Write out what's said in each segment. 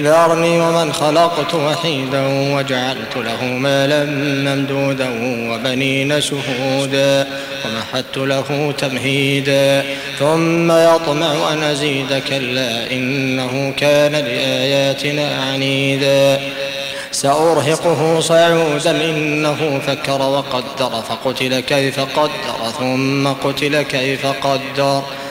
ذرني ومن خلقت وحيدا وجعلت له مالا ممدودا وبنين شهودا ومحدت له تمهيدا ثم يطمع أن أزيد كلا إنه كان لآياتنا عنيدا سأرهقه صعودا إنه فكر وقدر فقتل كيف قدر ثم قتل كيف قدر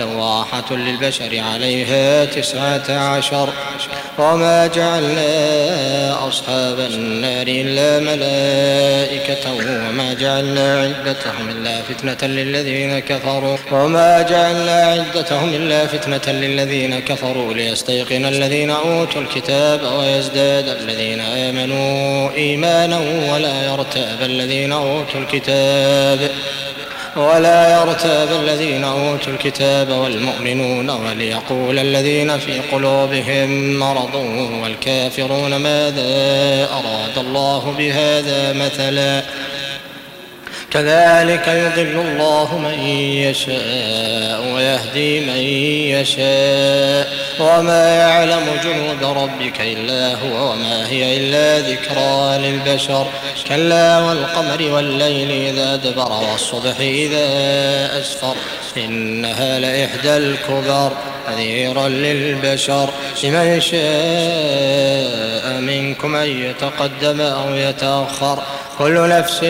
لواحة للبشر عليها تسعة عشر. وما جعلنا أصحاب النار إلا ملائكة وما جعلنا عدتهم إلا فتنة للذين كفروا. وما جعلنا عدتهم إلا فتنة للذين كفروا ليستيقن الذين أوتوا الكتاب ويزداد الذين آمنوا إيمانا ولا يرتاب الذين أوتوا الكتاب. ولا يرتاب الذين أوتوا الكتاب والمؤمنون وليقول الذين في قلوبهم مرض والكافرون ماذا أراد الله بهذا مثلا كذلك يضل الله من يشاء ويهدي من يشاء. وما يعلم جنود ربك إلا هو وما هي إلا ذكرى للبشر. كلا والقمر والليل إذا دبر والصبح إذا أسفر. إنها لإحدى الكبر. نذيرا للبشر لمن شاء منكم أن يتقدم أو يتأخر. كل نفس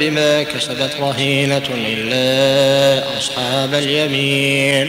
بما كسبت رهينة إلا أصحاب اليمين.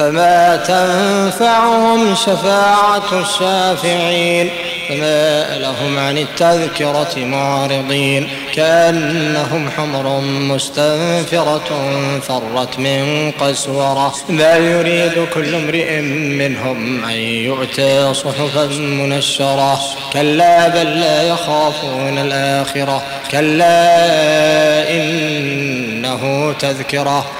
فما تنفعهم شفاعة الشافعين فما لهم عن التذكرة معرضين كأنهم حمر مستنفرة فرت من قسورة بل يريد كل امرئ منهم أن يؤتى صحفا منشرة كلا بل لا يخافون الآخرة كلا إنه تذكرة